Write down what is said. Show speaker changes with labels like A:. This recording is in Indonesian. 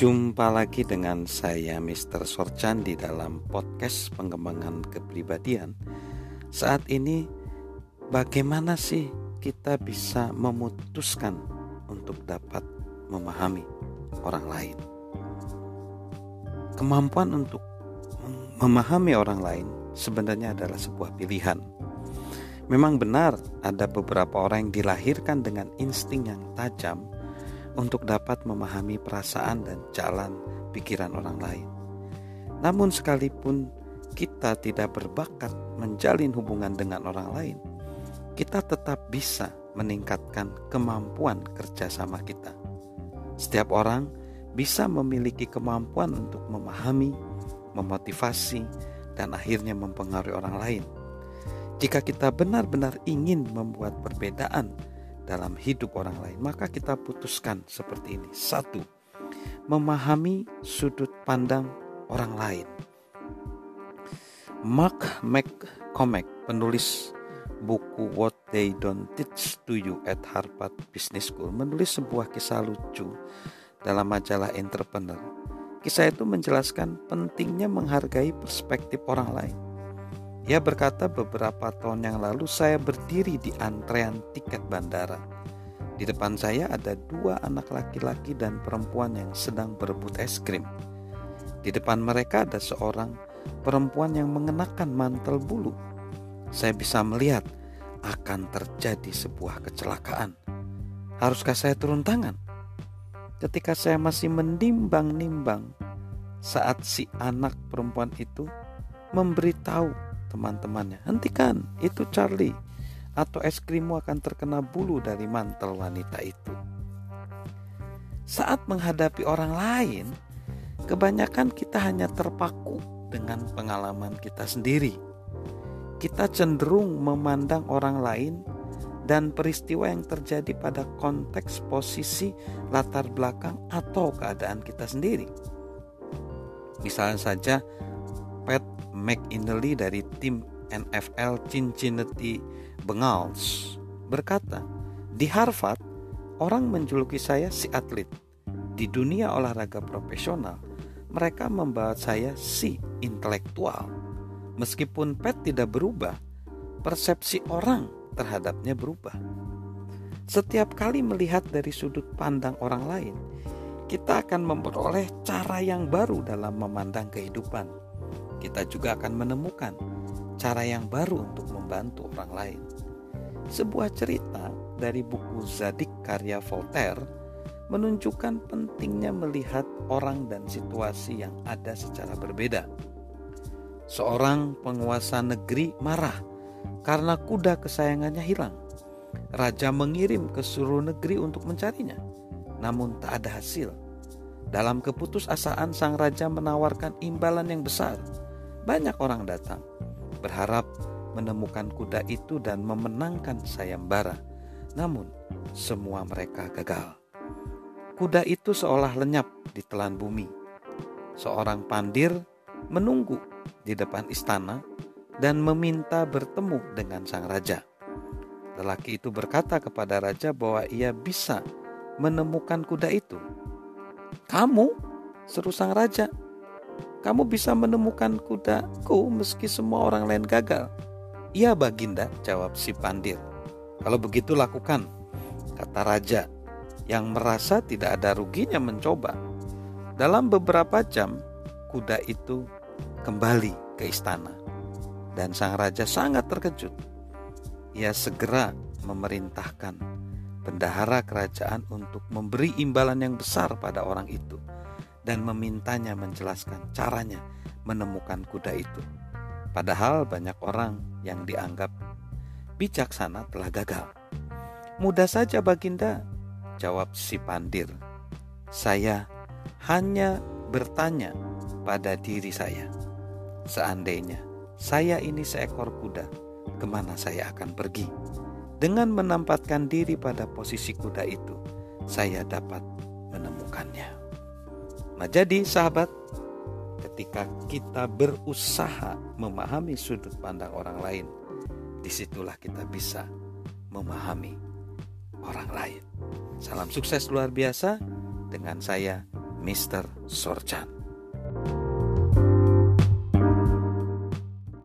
A: Jumpa lagi dengan saya Mr. Sorchan di dalam podcast pengembangan kepribadian. Saat ini bagaimana sih kita bisa memutuskan untuk dapat memahami orang lain? Kemampuan untuk memahami orang lain sebenarnya adalah sebuah pilihan. Memang benar ada beberapa orang yang dilahirkan dengan insting yang tajam untuk dapat memahami perasaan dan jalan pikiran orang lain. Namun, sekalipun kita tidak berbakat menjalin hubungan dengan orang lain, kita tetap bisa meningkatkan kemampuan kerjasama kita. Setiap orang bisa memiliki kemampuan untuk memahami, memotivasi, dan akhirnya mempengaruhi orang lain. Jika kita benar-benar ingin membuat perbedaan dalam hidup orang lain, maka kita putuskan seperti ini. Satu, memahami sudut pandang orang lain. Mark McCormack, penulis buku What They Don't Teach to You at Harvard Business School, menulis sebuah kisah lucu dalam majalah Entrepreneur. Kisah itu menjelaskan pentingnya menghargai perspektif orang lain ia berkata beberapa tahun yang lalu saya berdiri di antrean tiket bandara. Di depan saya ada dua anak laki-laki dan perempuan yang sedang berebut es krim. Di depan mereka ada seorang perempuan yang mengenakan mantel bulu. Saya bisa melihat akan terjadi sebuah kecelakaan. Haruskah saya turun tangan? Ketika saya masih menimbang-nimbang saat si anak perempuan itu memberitahu teman-temannya. Hentikan, itu Charlie. Atau es krimmu akan terkena bulu dari mantel wanita itu. Saat menghadapi orang lain, kebanyakan kita hanya terpaku dengan pengalaman kita sendiri. Kita cenderung memandang orang lain dan peristiwa yang terjadi pada konteks posisi latar belakang atau keadaan kita sendiri. Misalnya saja Pat McInally dari tim NFL Cincinnati Bengals berkata, "Di Harvard, orang menjuluki saya si atlet. Di dunia olahraga profesional, mereka membawa saya si intelektual. Meskipun Pat tidak berubah, persepsi orang terhadapnya berubah. Setiap kali melihat dari sudut pandang orang lain, kita akan memperoleh cara yang baru dalam memandang kehidupan." Kita juga akan menemukan cara yang baru untuk membantu orang lain. Sebuah cerita dari buku Zadik karya Voltaire menunjukkan pentingnya melihat orang dan situasi yang ada secara berbeda. Seorang penguasa negeri marah karena kuda kesayangannya hilang. Raja mengirim ke seluruh negeri untuk mencarinya, namun tak ada hasil. Dalam keputusasaan, sang raja menawarkan imbalan yang besar banyak orang datang berharap menemukan kuda itu dan memenangkan sayembara. Namun, semua mereka gagal. Kuda itu seolah lenyap di telan bumi. Seorang pandir menunggu di depan istana dan meminta bertemu dengan sang raja. Lelaki itu berkata kepada raja bahwa ia bisa menemukan kuda itu. "Kamu?" seru sang raja. Kamu bisa menemukan kudaku meski semua orang lain gagal. Iya baginda, jawab si pandir. Kalau begitu lakukan, kata raja yang merasa tidak ada ruginya mencoba. Dalam beberapa jam, kuda itu kembali ke istana. Dan sang raja sangat terkejut. Ia segera memerintahkan bendahara kerajaan untuk memberi imbalan yang besar pada orang itu dan memintanya menjelaskan caranya menemukan kuda itu. Padahal banyak orang yang dianggap bijaksana telah gagal. Mudah saja Baginda, jawab si Pandir. Saya hanya bertanya pada diri saya. Seandainya saya ini seekor kuda, ke mana saya akan pergi? Dengan menempatkan diri pada posisi kuda itu, saya dapat menemukannya. Nah, jadi sahabat, ketika kita berusaha memahami sudut pandang orang lain, di situlah kita bisa memahami orang lain. Salam sukses luar biasa dengan saya, Mr. Sorchan.